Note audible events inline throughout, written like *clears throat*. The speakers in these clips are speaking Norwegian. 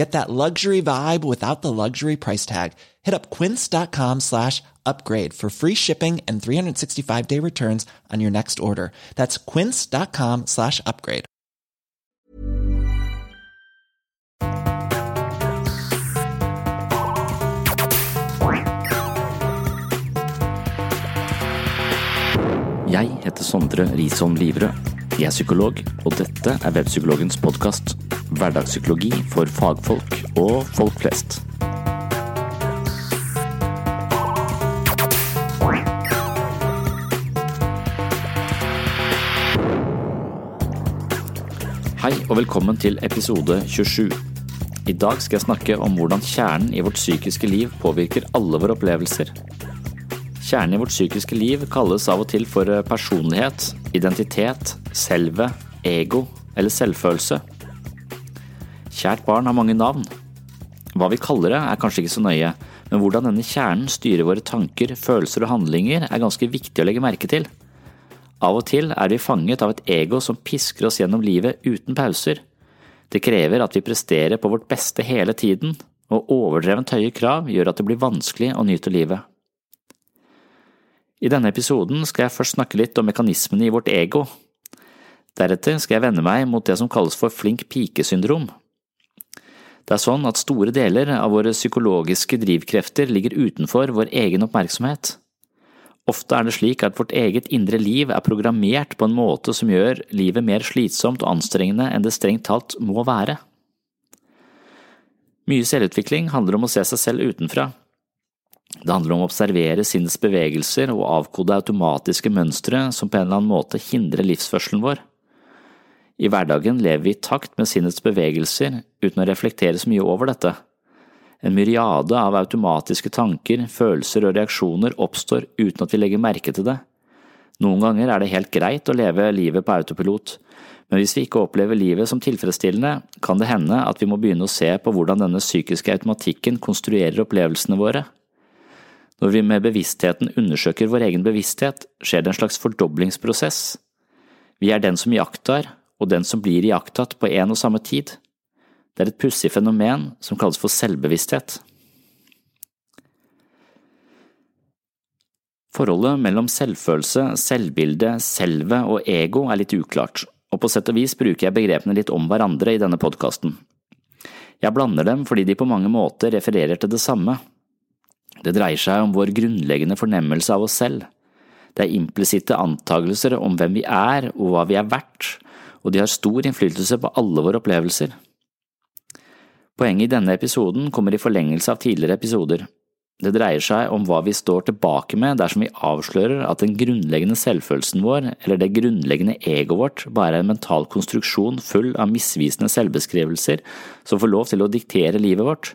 Get that luxury vibe without the luxury price tag. Hit up quince.com slash upgrade for free shipping and 365-day returns on your next order. That's quince.com slash upgrade. Jeg heter Sondre Risholm Livrød. Jeg er psykolog, og dette er Webpsykologens podkast. Hverdagspsykologi for fagfolk og folk flest. Hei og velkommen til episode 27. I dag skal jeg snakke om hvordan kjernen i vårt psykiske liv påvirker alle våre opplevelser. Kjernen i vårt psykiske liv kalles av og til for personlighet, identitet, selve, ego eller selvfølelse. Kjært barn har mange navn. Hva vi kaller det er kanskje ikke så nøye, men hvordan denne kjernen styrer våre tanker, følelser og handlinger er ganske viktig å legge merke til. Av og til er vi fanget av et ego som pisker oss gjennom livet uten pauser. Det krever at vi presterer på vårt beste hele tiden, og overdrevent høye krav gjør at det blir vanskelig å nyte livet. I denne episoden skal jeg først snakke litt om mekanismene i vårt ego. Deretter skal jeg vende meg mot det som kalles for flink pike-syndrom. Det er sånn at store deler av våre psykologiske drivkrefter ligger utenfor vår egen oppmerksomhet. Ofte er det slik at vårt eget indre liv er programmert på en måte som gjør livet mer slitsomt og anstrengende enn det strengt talt må være. Mye selvutvikling handler om å se seg selv utenfra. Det handler om å observere sinnets bevegelser og avkode automatiske mønstre som på en eller annen måte hindrer livsførselen vår. I hverdagen lever vi i takt med sinnets bevegelser uten å reflektere så mye over dette. En myriade av automatiske tanker, følelser og reaksjoner oppstår uten at vi legger merke til det. Noen ganger er det helt greit å leve livet på autopilot, men hvis vi ikke opplever livet som tilfredsstillende, kan det hende at vi må begynne å se på hvordan denne psykiske automatikken konstruerer opplevelsene våre. Når vi med bevisstheten undersøker vår egen bevissthet, skjer det en slags fordoblingsprosess. Vi er den som iakttar, og den som blir iakttatt på en og samme tid. Det er et pussig fenomen som kalles for selvbevissthet. Forholdet mellom selvfølelse, selvbilde, selve og ego er litt uklart, og på sett og vis bruker jeg begrepene litt om hverandre i denne podkasten. Jeg blander dem fordi de på mange måter refererer til det samme. Det dreier seg om vår grunnleggende fornemmelse av oss selv. Det er implisitte antagelser om hvem vi er og hva vi er verdt, og de har stor innflytelse på alle våre opplevelser. Poenget i denne episoden kommer i forlengelse av tidligere episoder. Det dreier seg om hva vi står tilbake med dersom vi avslører at den grunnleggende selvfølelsen vår, eller det grunnleggende egoet vårt, bare er en mental konstruksjon full av misvisende selvbeskrivelser som får lov til å diktere livet vårt.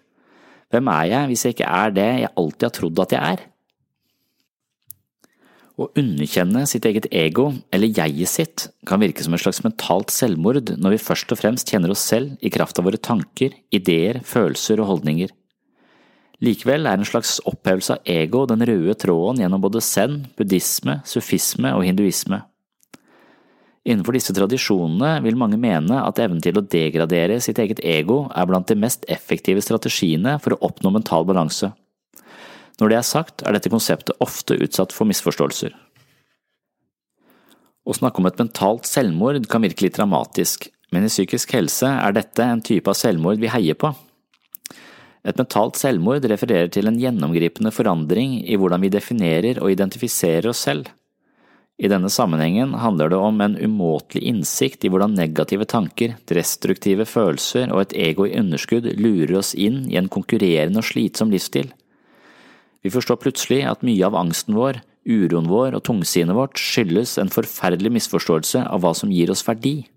Hvem er jeg hvis jeg ikke er det jeg alltid har trodd at jeg er? Å underkjenne sitt eget ego, eller jeget sitt, kan virke som et slags mentalt selvmord når vi først og fremst kjenner oss selv i kraft av våre tanker, ideer, følelser og holdninger. Likevel er en slags opphevelse av ego den røde tråden gjennom både zen, buddhisme, sufisme og hinduisme. Innenfor disse tradisjonene vil mange mene at evnen til å degradere sitt eget ego er blant de mest effektive strategiene for å oppnå mental balanse. Når det er sagt, er dette konseptet ofte utsatt for misforståelser. Å snakke om et mentalt selvmord kan virke litt dramatisk, men i psykisk helse er dette en type av selvmord vi heier på. Et mentalt selvmord refererer til en gjennomgripende forandring i hvordan vi definerer og identifiserer oss selv. I denne sammenhengen handler det om en umåtelig innsikt i hvordan negative tanker, destruktive følelser og et ego i underskudd lurer oss inn i en konkurrerende og slitsom livsstil. Vi forstår plutselig at mye av angsten vår, uroen vår og tungsinnet vårt skyldes en forferdelig misforståelse av hva som gir oss verdi.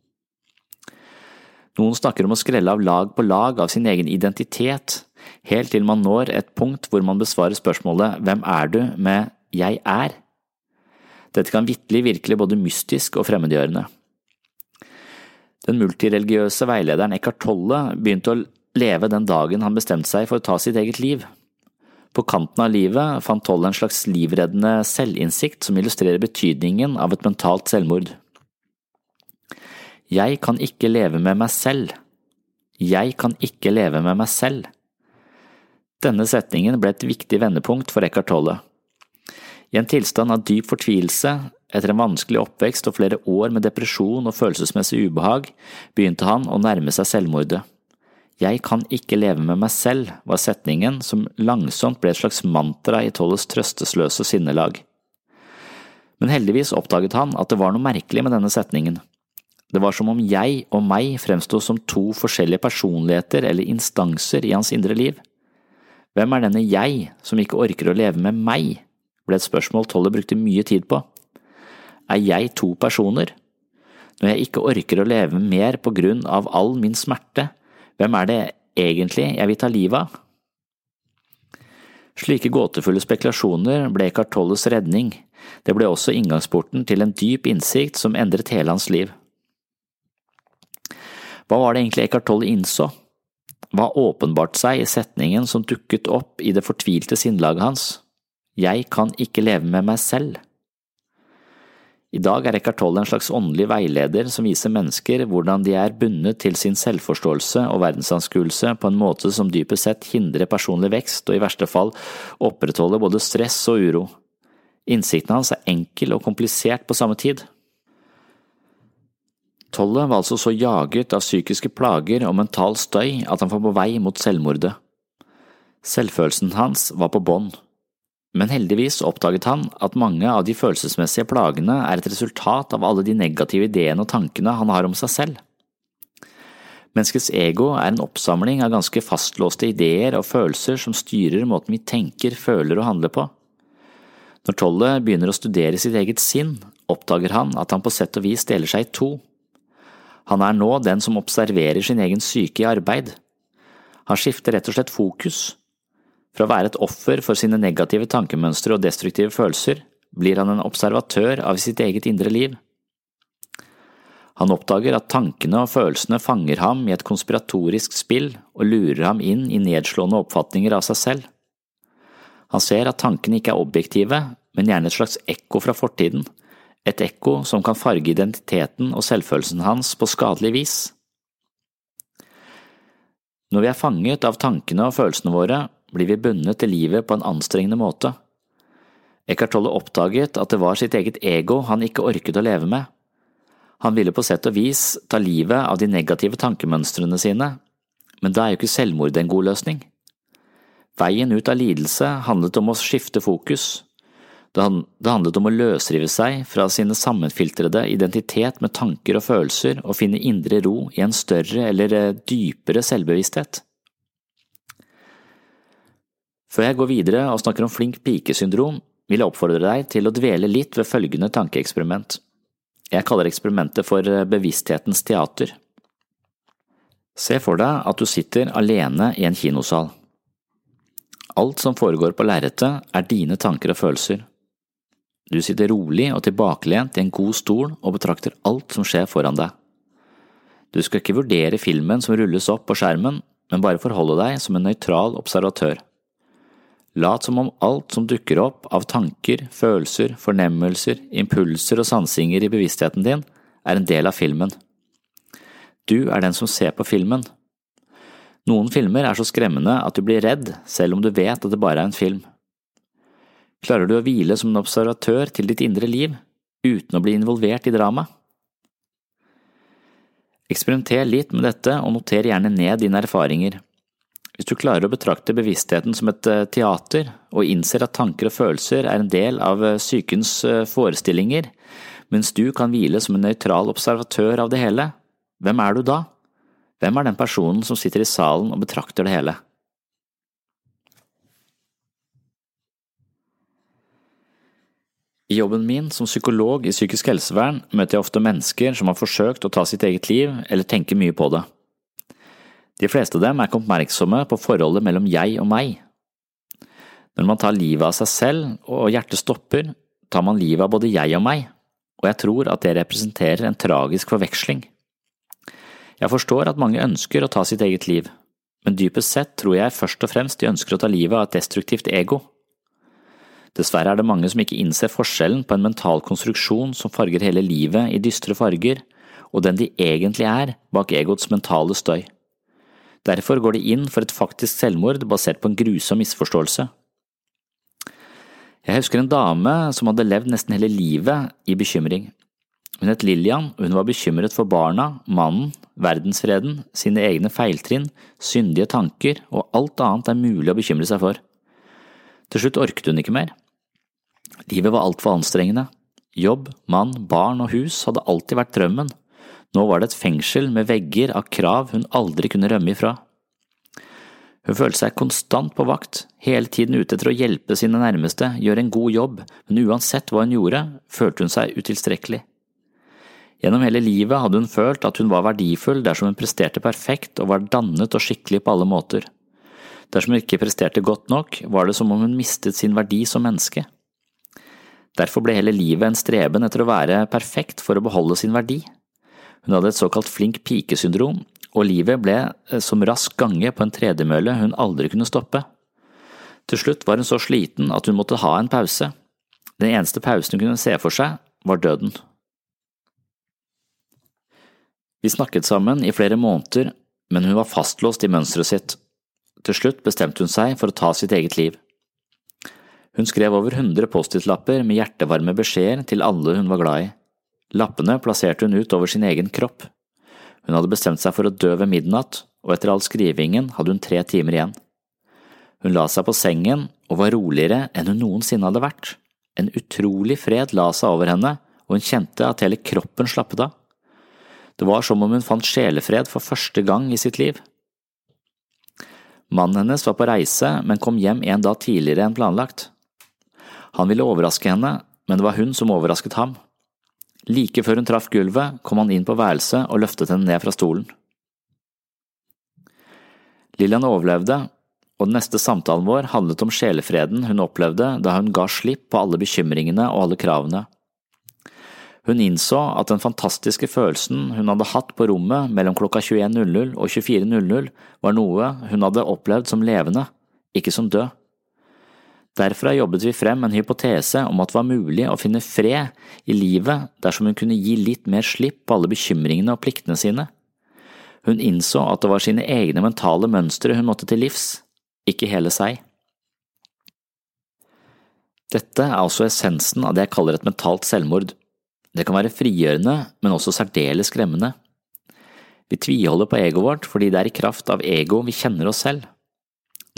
Noen snakker om å skrelle av lag på lag av sin egen identitet, helt til man når et punkt hvor man besvarer spørsmålet Hvem er du? med Jeg er. Dette kan vitterlig virke både mystisk og fremmedgjørende. Den multireligiøse veilederen Eckhart Tolle begynte å leve den dagen han bestemte seg for å ta sitt eget liv. På kanten av livet fant Tolle en slags livreddende selvinnsikt som illustrerer betydningen av et mentalt selvmord. Jeg kan ikke leve med meg selv. Jeg kan ikke leve med meg selv. Denne setningen ble et viktig vendepunkt for Eckhart Tolle. I en tilstand av dyp fortvilelse, etter en vanskelig oppvekst og flere år med depresjon og følelsesmessig ubehag, begynte han å nærme seg selvmordet. Jeg kan ikke leve med meg selv, var setningen som langsomt ble et slags mantra i Tolles trøstesløse sinnelag. Men heldigvis oppdaget han at det var noe merkelig med denne setningen. Det var som om jeg og meg fremsto som to forskjellige personligheter eller instanser i hans indre liv. Hvem er denne jeg som ikke orker å leve med meg? ble et spørsmål Tolle brukte mye tid på. Er jeg to personer? Når jeg ikke orker å leve mer på grunn av all min smerte, hvem er det egentlig jeg vil ta livet av? Slike gåtefulle spekulasjoner ble Eckhart Tolles redning, det ble også inngangsporten til en dyp innsikt som endret hele hans liv. Hva var det egentlig Eckhart Tolle innså? Hva åpenbart seg i setningen som dukket opp i det fortvilte sinnlaget hans? Jeg kan ikke leve med meg selv. I dag er Eckhart Tolle en slags åndelig veileder som viser mennesker hvordan de er bundet til sin selvforståelse og verdensanskuelse på en måte som dypest sett hindrer personlig vekst og i verste fall opprettholder både stress og uro. Innsikten hans er enkel og komplisert på samme tid. Tolle var altså så jaget av psykiske plager og mental støy at han var på vei mot selvmordet. Selvfølelsen hans var på bånn men heldigvis oppdaget han at mange av de følelsesmessige plagene er et resultat av alle de negative ideene og tankene han har om seg selv. Menneskets ego er en oppsamling av ganske fastlåste ideer og følelser som styrer måten vi tenker, føler og handler på. Når Tolle begynner å studere sitt eget sinn, oppdager han at han på sett og vis deler seg i to. Han er nå den som observerer sin egen syke i arbeid. Han skifter rett og slett fokus fra å være et offer for sine negative tankemønstre og destruktive følelser, blir han en observatør av sitt eget indre liv. Han oppdager at tankene og følelsene fanger ham i et konspiratorisk spill og lurer ham inn i nedslående oppfatninger av seg selv. Han ser at tankene ikke er objektive, men gjerne et slags ekko fra fortiden, et ekko som kan farge identiteten og selvfølelsen hans på skadelig vis. Når vi er fanget av tankene og følelsene våre, blir vi bundet til livet på en anstrengende måte. Eckhart Tolle oppdaget at det var sitt eget ego han ikke orket å leve med. Han ville på sett og vis ta livet av de negative tankemønstrene sine, men da er jo ikke selvmord en god løsning. Veien ut av lidelse handlet om å skifte fokus. Det handlet om å løsrive seg fra sine sammenfiltrede identitet med tanker og følelser og finne indre ro i en større eller eh, dypere selvbevissthet. Før jeg går videre og snakker om flink pike-syndrom, vil jeg oppfordre deg til å dvele litt ved følgende tankeeksperiment. Jeg kaller eksperimentet for eh, bevissthetens teater. Se for deg at du sitter alene i en kinosal. Alt som foregår på lerretet er dine tanker og følelser. Du sitter rolig og tilbakelent i en god stol og betrakter alt som skjer foran deg. Du skal ikke vurdere filmen som rulles opp på skjermen, men bare forholde deg som en nøytral observatør. Lat som om alt som dukker opp av tanker, følelser, fornemmelser, impulser og sansinger i bevisstheten din, er en del av filmen. Du er den som ser på filmen. Noen filmer er så skremmende at du blir redd selv om du vet at det bare er en film. Klarer du å hvile som en observatør til ditt indre liv, uten å bli involvert i dramaet? Eksperimenter litt med dette og noter gjerne ned dine erfaringer. Hvis du klarer å betrakte bevisstheten som et eh, teater, og innser at tanker og følelser er en del av eh, psykens eh, forestillinger, mens du kan hvile som en nøytral observatør av det hele, hvem er du da? Hvem er den personen som sitter i salen og betrakter det hele? I jobben min som psykolog i psykisk helsevern møter jeg ofte mennesker som har forsøkt å ta sitt eget liv eller tenker mye på det. De fleste av dem er ikke oppmerksomme på forholdet mellom jeg og meg. Når man tar livet av seg selv og hjertet stopper, tar man livet av både jeg og meg, og jeg tror at det representerer en tragisk forveksling. Jeg forstår at mange ønsker å ta sitt eget liv, men dypest sett tror jeg først og fremst de ønsker å ta livet av et destruktivt ego. Dessverre er det mange som ikke innser forskjellen på en mental konstruksjon som farger hele livet i dystre farger, og den de egentlig er bak egots mentale støy. Derfor går de inn for et faktisk selvmord basert på en grusom misforståelse. Jeg husker en dame som hadde levd nesten hele livet i bekymring. Hun het Lillian, og hun var bekymret for barna, mannen, verdensfreden, sine egne feiltrinn, syndige tanker og alt annet det er mulig å bekymre seg for. Til slutt orket hun ikke mer. Livet var altfor anstrengende. Jobb, mann, barn og hus hadde alltid vært drømmen. Nå var det et fengsel med vegger av krav hun aldri kunne rømme ifra. Hun følte seg konstant på vakt, hele tiden ute etter å hjelpe sine nærmeste, gjøre en god jobb, men uansett hva hun gjorde, følte hun seg utilstrekkelig. Gjennom hele livet hadde hun følt at hun var verdifull dersom hun presterte perfekt og var dannet og skikkelig på alle måter. Dersom hun ikke presterte godt nok, var det som om hun mistet sin verdi som menneske. Derfor ble hele livet en streben etter å være perfekt for å beholde sin verdi. Hun hadde et såkalt flink pike-syndrom, og livet ble eh, som rask gange på en tredemølle hun aldri kunne stoppe. Til slutt var hun så sliten at hun måtte ha en pause. Den eneste pausen hun kunne se for seg, var døden. Vi snakket sammen i flere måneder, men hun var fastlåst i mønsteret sitt. Til slutt bestemte hun seg for å ta sitt eget liv. Hun skrev over 100 Post-It-lapper med hjertevarme beskjeder til alle hun var glad i. Lappene plasserte hun ut over sin egen kropp. Hun hadde bestemt seg for å dø ved midnatt, og etter all skrivingen hadde hun tre timer igjen. Hun la seg på sengen og var roligere enn hun noensinne hadde vært. En utrolig fred la seg over henne, og hun kjente at hele kroppen slappet av. Det var som om hun fant sjelefred for første gang i sitt liv. Mannen hennes var på reise, men kom hjem en dag tidligere enn planlagt. Han ville overraske henne, men det var hun som overrasket ham. Like før hun traff gulvet, kom han inn på værelset og løftet henne ned fra stolen. Lillian overlevde, og den neste samtalen vår handlet om sjelefreden hun opplevde da hun ga slipp på alle bekymringene og alle kravene. Hun innså at den fantastiske følelsen hun hadde hatt på rommet mellom klokka 21.00 og 24.00 var noe hun hadde opplevd som levende, ikke som død. Derfor jobbet vi frem en hypotese om at det var mulig å finne fred i livet dersom hun kunne gi litt mer slipp på alle bekymringene og pliktene sine. Hun innså at det var sine egne mentale mønstre hun måtte til livs, ikke hele seg. Dette er altså essensen av det jeg kaller et mentalt selvmord. Det kan være frigjørende, men også særdeles skremmende. Vi tviholder på egoet vårt fordi det er i kraft av ego vi kjenner oss selv.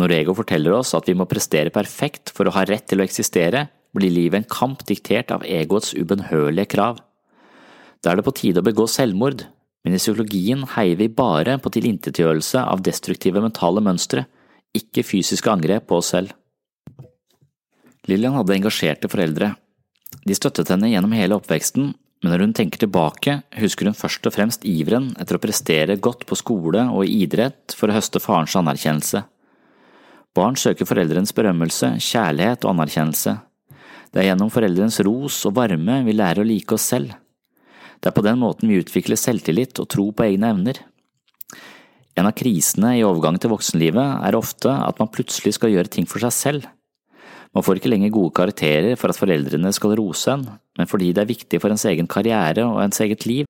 Når ego forteller oss at vi må prestere perfekt for å ha rett til å eksistere, blir livet en kamp diktert av egoets ubønnhørlige krav. Da er det på tide å begå selvmord, men i psykologien heier vi bare på tilintetgjørelse av destruktive mentale mønstre, ikke fysiske angrep på oss selv. Lillian hadde engasjerte foreldre. De støttet henne gjennom hele oppveksten, men når hun tenker tilbake, husker hun først og fremst iveren etter å prestere godt på skole og i idrett for å høste farens anerkjennelse. Barn søker foreldrenes berømmelse, kjærlighet og anerkjennelse. Det er gjennom foreldrenes ros og varme vi lærer å like oss selv. Det er på den måten vi utvikler selvtillit og tro på egne evner. En av krisene i overgangen til voksenlivet er ofte at man plutselig skal gjøre ting for seg selv. Man får ikke lenger gode karakterer for at foreldrene skal rose en, men fordi det er viktig for ens egen karriere og ens eget liv.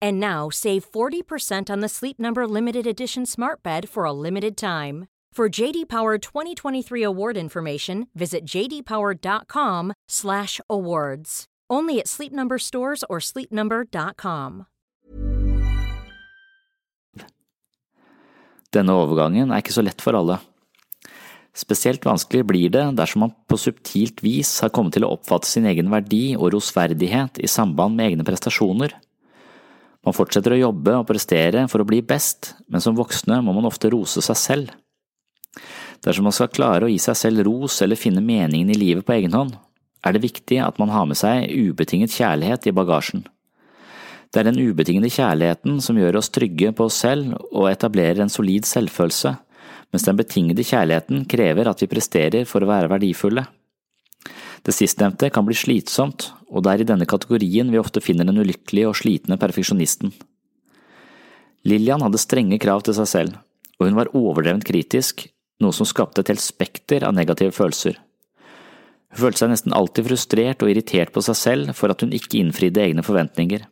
And now save 40% on the Sleep Number limited edition Smart Bed for a limited time. For JD Power 2023 award information, visit jdpower.com/awards. Only at Sleep Number stores or sleepnumber.com. Denne overgangen er ikke så lett for alle. Spesielt vanskelig blir det dersom man på subtilt vis har kommet til å oppfatte sin egen verdi og rosverdighet i samband med egne prestasjoner. Man fortsetter å jobbe og prestere for å bli best, men som voksne må man ofte rose seg selv. Dersom man skal klare å gi seg selv ros eller finne meningen i livet på egen hånd, er det viktig at man har med seg ubetinget kjærlighet i bagasjen. Det er den ubetingede kjærligheten som gjør oss trygge på oss selv og etablerer en solid selvfølelse, mens den betingede kjærligheten krever at vi presterer for å være verdifulle. Det sistnevnte kan bli slitsomt, og det er i denne kategorien vi ofte finner den ulykkelige og slitne perfeksjonisten. Lillian hadde strenge krav til seg selv, og hun var overdrevent kritisk, noe som skapte et helt spekter av negative følelser. Hun følte seg nesten alltid frustrert og irritert på seg selv for at hun ikke innfridde egne forventninger.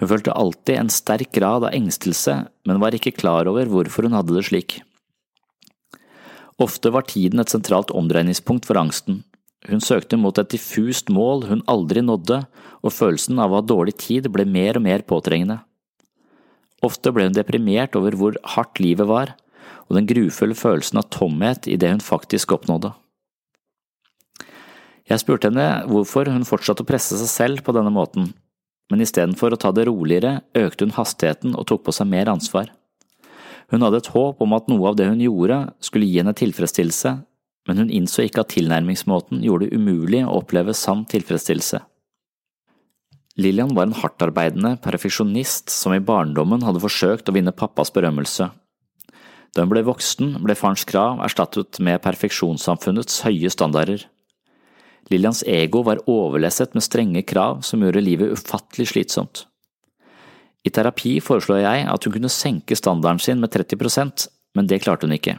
Hun følte alltid en sterk grad av engstelse, men var ikke klar over hvorfor hun hadde det slik. Ofte var tiden et sentralt omdreiningspunkt for angsten. Hun søkte mot et diffust mål hun aldri nådde, og følelsen av å ha dårlig tid ble mer og mer påtrengende. Ofte ble hun deprimert over hvor hardt livet var, og den grufulle følelsen av tomhet i det hun faktisk oppnådde. Jeg spurte henne hvorfor hun fortsatte å presse seg selv på denne måten, men istedenfor å ta det roligere økte hun hastigheten og tok på seg mer ansvar. Hun hadde et håp om at noe av det hun gjorde skulle gi henne tilfredsstillelse, men hun innså ikke at tilnærmingsmåten gjorde det umulig å oppleve sann tilfredsstillelse. Lillian var en hardtarbeidende perfeksjonist som i barndommen hadde forsøkt å vinne pappas berømmelse. Da hun ble voksen, ble farens krav erstattet med perfeksjonssamfunnets høye standarder. Lillians ego var overlesset med strenge krav som gjorde livet ufattelig slitsomt. I terapi foreslår jeg at hun kunne senke standarden sin med 30% men det klarte hun ikke.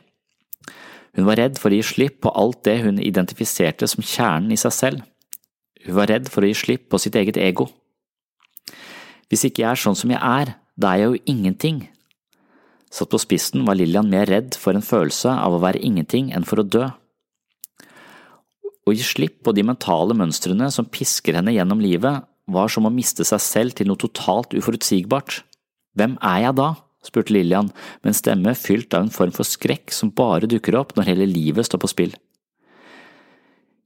Hun var redd for å gi slipp på alt det hun identifiserte som kjernen i seg selv. Hun var redd for å gi slipp på sitt eget ego. Hvis ikke jeg er sånn som jeg er, da er jeg jo ingenting. Satt på spissen var Lillian mer redd for en følelse av å være ingenting enn for å dø. Å gi slipp på de mentale mønstrene som pisker henne gjennom livet, var som å miste seg selv til noe totalt uforutsigbart. Hvem er jeg da? Spurte Lillian med en stemme fylt av en form for skrekk som bare dukker opp når hele livet står på spill.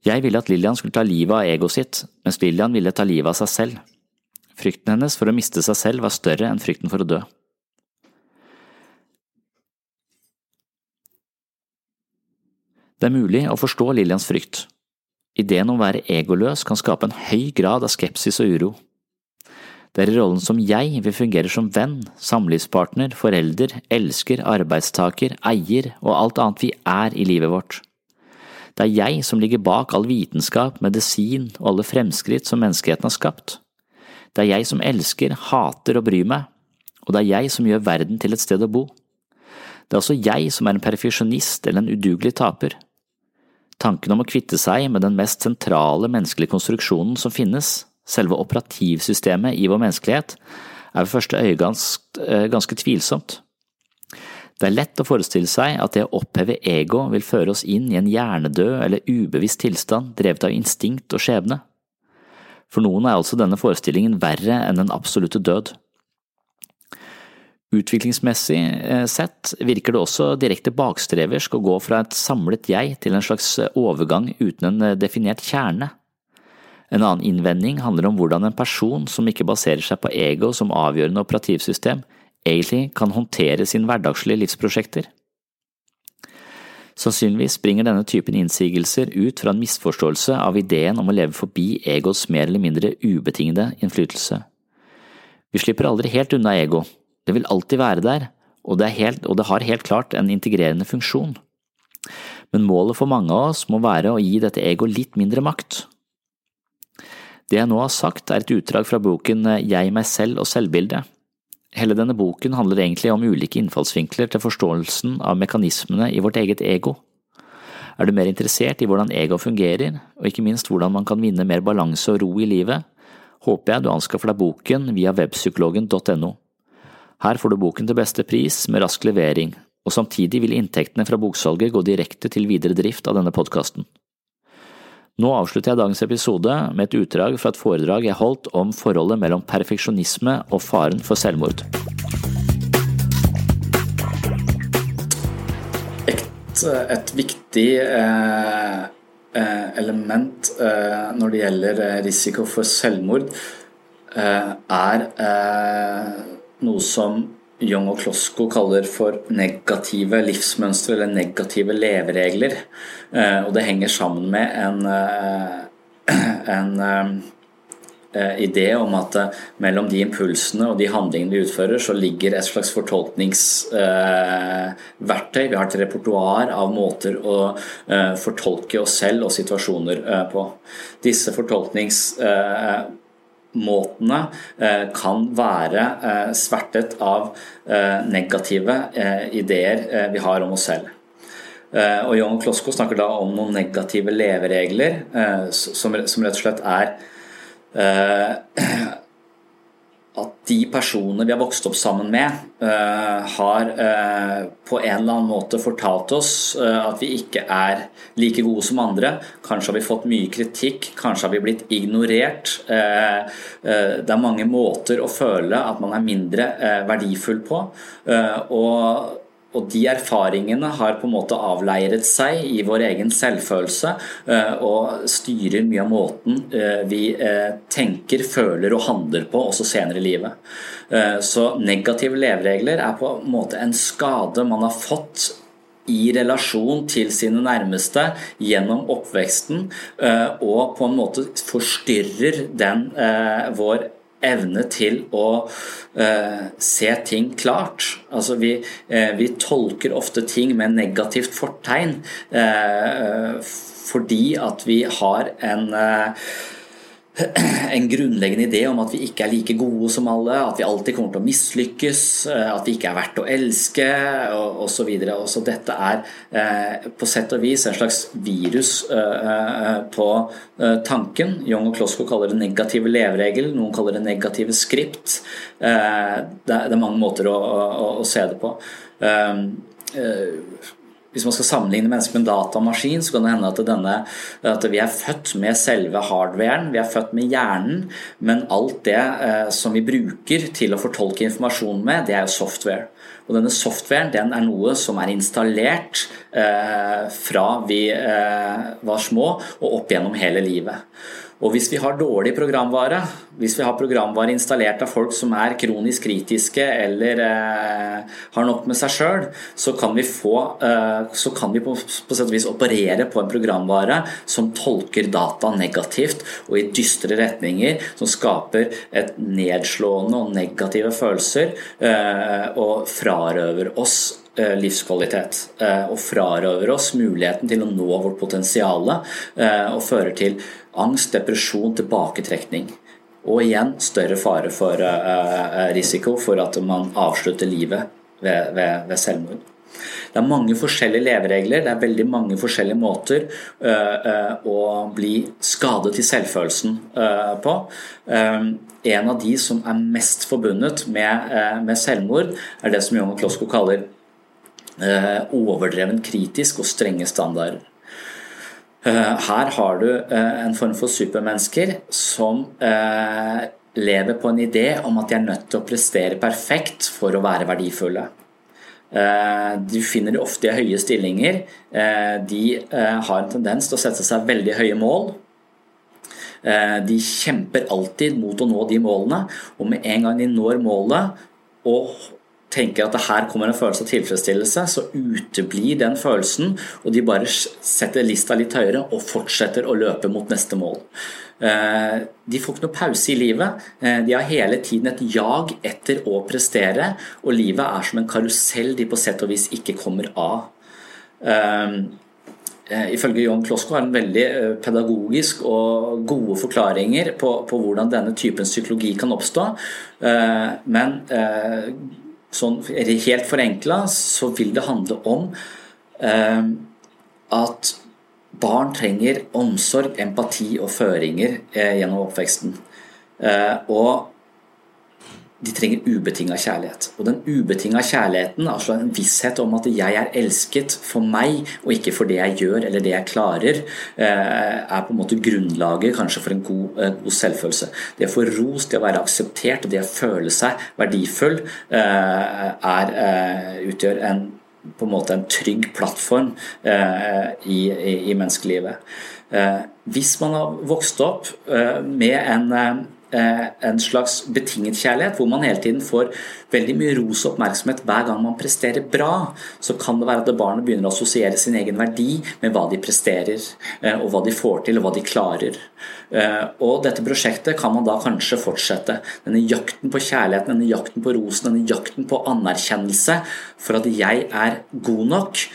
Jeg ville at Lillian skulle ta livet av egoet sitt, mens Lillian ville ta livet av seg selv. Frykten hennes for å miste seg selv var større enn frykten for å dø. Det er mulig å forstå Lillians frykt. Ideen om å være egoløs kan skape en høy grad av skepsis og uro. Det er i rollen som jeg vi fungerer som venn, samlivspartner, forelder, elsker, arbeidstaker, eier og alt annet vi er i livet vårt. Det er jeg som ligger bak all vitenskap, medisin og alle fremskritt som menneskeheten har skapt. Det er jeg som elsker, hater og bryr meg, og det er jeg som gjør verden til et sted å bo. Det er også jeg som er en perfeksjonist eller en udugelig taper. Tanken om å kvitte seg med den mest sentrale menneskelige konstruksjonen som finnes, selve operativsystemet i vår menneskelighet, er ved første øye ganske, eh, tvilsomt. Det er lett å forestille seg at det å oppheve ego vil føre oss inn i en hjernedød eller ubevisst tilstand drevet av instinkt og skjebne. For noen er altså denne forestillingen verre enn den absolutte død. Utviklingsmessig eh, sett virker det også direkte bakstreversk å gå fra et samlet jeg til en slags overgang uten en eh, definert kjerne. En annen innvending handler om hvordan en person som ikke baserer seg på ego som avgjørende operativsystem, egentlig kan håndtere sine hverdagslige livsprosjekter. Sannsynligvis springer denne typen innsigelser ut fra en misforståelse av ideen om å leve forbi egos mer eller mindre ubetingede innflytelse. Vi slipper aldri helt unna ego, det vil alltid være der, og det, helt, og det, har helt klart en integrerende funksjon. Men målet for mange av oss må være å gi dette ego litt mindre makt. Det jeg nå har sagt er et utdrag fra boken Jeg, meg selv og selvbildet. Hele denne boken handler egentlig om ulike innfallsvinkler til forståelsen av mekanismene i vårt eget ego. Er du mer interessert i hvordan ego fungerer, og ikke minst hvordan man kan vinne mer balanse og ro i livet, håper jeg du anskaffer deg boken via webpsykologen.no. Her får du boken til beste pris med rask levering, og samtidig vil inntektene fra boksalget gå direkte til videre drift av denne podkasten. Nå avslutter jeg dagens episode med et utdrag fra et foredrag jeg holdt om forholdet mellom perfeksjonisme og faren for selvmord. Et, et viktig eh, eh element eh, når det gjelder eh, risiko for selvmord, eh, er eh, noe som Young og Klosko kaller for negative livsmønstre eller negative leveregler. Eh, og det henger sammen med en, eh, *clears throat* en eh, idé om at mellom de impulsene og de handlingene vi utfører, så ligger et slags fortolkningsverktøy. Vi har et repertoar av måter å fortolke oss selv og situasjoner på. Disse fortolkningsverktøyene måtene eh, kan være eh, svertet av eh, negative ideer vi har om oss selv. Og John Klosko snakker da om noen negative leveregler som rett og slett er de personene vi har vokst opp sammen med, uh, har uh, på en eller annen måte fortalt oss uh, at vi ikke er like gode som andre. Kanskje har vi fått mye kritikk, kanskje har vi blitt ignorert. det er mange måter å føle at man er mindre verdifull på. og og de erfaringene har på en måte avleiret seg i vår egen selvfølelse eh, og styrer mye av måten eh, vi eh, tenker, føler og handler på også senere i livet. Så negative leveregler er på en måte en skade man har fått i relasjon til sine nærmeste gjennom oppveksten, og på en måte forstyrrer den vår evne til å eh, se ting klart. Altså vi, eh, vi, tolker ofte ting med negativt fortegn eh, fordi at vi har en *clears throat* en grunnleggende idé om at vi ikke er like gode som alle, at vi alltid kommer til å mislykkes, eh, at vi ikke er verdt å elske osv. Så, videre. så dette er eh, på sett og vis en slags virus eh, på tanken. Young og Klosko kaller det negative leveregel, noen kaller det negative skript. Det er mange måter å, å se det på hvis man skal sammenligne mennesker med en datamaskin, så kan det hende at, denne, at, vi er født med selve hardwaren, vi er født med hjernen, men alt det eh, som vi bruker til å fortolke informasjon med, det er jo software. Og denne softwaren den er noe som er installert eh, fra vi eh, var små og opp gjennom hele livet. Og hvis vi har dårlig programvare, hvis vi har programvare installert av folk som er kronisk kritiske eller eh, har nok med seg sjøl, så kan vi, få, eh, så kan vi på, på sett og vis operere på en programvare som tolker data negativt og i dystre retninger, som skaper et nedslående og negative følelser, eh, og frarøver oss livskvalitet. Eh, og frarøver oss muligheten til å nå vårt potensial eh, og fører til angst, depresjon, tilbaketrekning. Og igjen større fare for risiko for at man avslutter livet ved, ved, ved selvmord. Det er mange forskjellige leveregler, det er veldig mange forskjellige måter å bli skadet i selvfølelsen på. En av de som er mest forbundet med, med selvmord, er det som Jonge Klosko kaller overdreven kritisk og strenge standarder. Her har du en form for supermennesker som lever på en idé om at de er nødt til å prestere perfekt for å være verdifulle. Eh, du finner de ofte i høye stillinger. Eh, de eh, har en tendens til å sette seg veldig høye mål. De kjemper alltid mot å nå de målene, og med en gang de når målet og tenker at det her kommer en følelse av tilfredsstillelse, så uteblir den følelsen, og de bare setter lista litt høyere og fortsetter å løpe mot neste mål. Eh, de får ikke noe pause i livet. Eh, de har hele tiden et jag etter å prestere, og livet er som en karusell de på sett og vis ikke kommer av. Eh, ifølge John Klosko har han veldig pedagogisk og gode forklaringer på, på hvordan denne typen psykologi kan oppstå. Men sånn helt forenkla så vil det handle om at Barn trenger omsorg, empati og føringer eh, gjennom oppveksten. Eh, og de trenger ubetinga kjærlighet. Og den ubetinga kjærligheten, altså en visshet om at jeg er elsket for meg og ikke for det jeg gjør eller det jeg klarer, eh, er på en måte grunnlaget kanskje for en god, god selvfølelse. Det å få ros, det å være akseptert og det å føle seg verdifull er, utgjør en på en måte en trygg plattform eh, i, i, i menneskelivet. Eh, hvis man har vokst opp eh, med en Eh, en slags betinget kjærlighet, hvor man hele tiden får veldig mye ros og oppmerksomhet hver gang man presterer bra, så kan det være at barnet begynner å assosiere sin egen verdi med hva de presterer, eh, og hva de får til, og hva de klarer. Eh, og dette prosjektet kan man da kanskje fortsette. Denne jakten på kjærligheten, denne jakten på rosen, denne jakten på anerkjennelse for at jeg er god nok,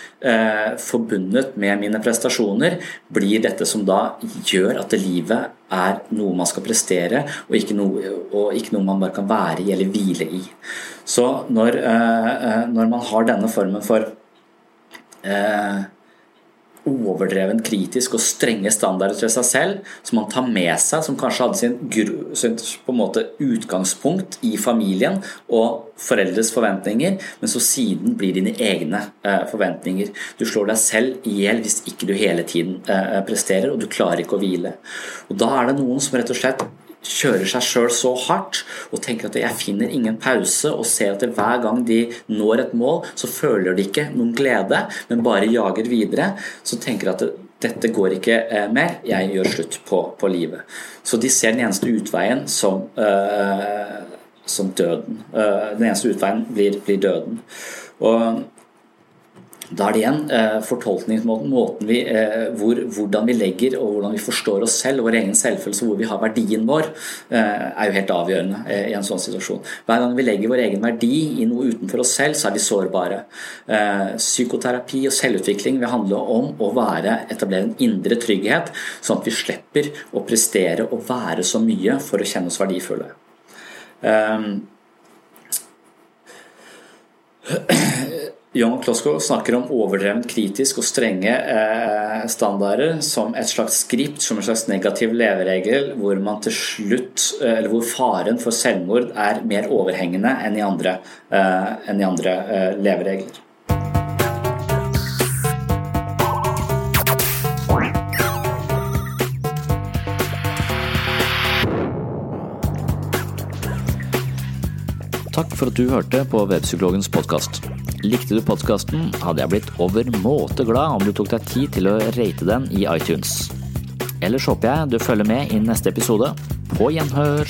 forbundet med mine prestasjoner, blir dette som da gjør at livet er noe man skal prestere, og ikke noe, og ikke noe man bare kan være i eller hvile i. Så når, eh, eh, når man har denne formen for eh, overdreven kritisk og strenge standarder til seg selv, som man tar med seg, som kanskje hadde sin, sin måte utgangspunkt i familien og foreldres forventninger, men så siden blir dine egne eh, forventninger. Du slår deg selv i hjel hvis ikke du hele tiden eh, presterer, og du klarer ikke å hvile. Og Da er det noen som rett og slett kjører seg sjøl så hardt og tenker at jeg finner ingen pause, og ser at hver gang de når et mål, så føler de ikke noen glede, men bare jager videre, så tenker de at dette går ikke eh, mer, jeg gjør slutt på, på, livet. Så de ser den eneste utveien som, øh, som døden. Uh, den eneste utveien blir, blir døden. Og da er det igjen eh, fortolkningsmåten, måten vi, eh, hvor, hvordan vi legger og hvordan vi forstår oss selv vår egen selvfølelse, hvor vi har verdien vår, eh, er jo helt avgjørende eh, i en sånn situasjon. Hver gang vi legger vår egen verdi i noe utenfor oss selv, så er vi sårbare. Eh, psykoterapi og selvutvikling vil handle om å være, etablere en indre trygghet, sånn at vi slipper å prestere og være så mye for å kjenne oss verdifulle. Um, *clears throat* Young Klosko snakker om overdrevent kritisk og strenge eh, standarder som et slags skript, som en slags negativ leveregel, hvor slutt, eh, hvor faren for selvmord er mer overhengende enn i andre, eh, enn i andre eh, leveregler. Takk for at du hørte på Webpsykologens podkast. Likte du podkasten, hadde jeg blitt overmåte glad om du tok deg tid til å rate den i iTunes. Ellers håper jeg du følger med i neste episode. På gjenhør!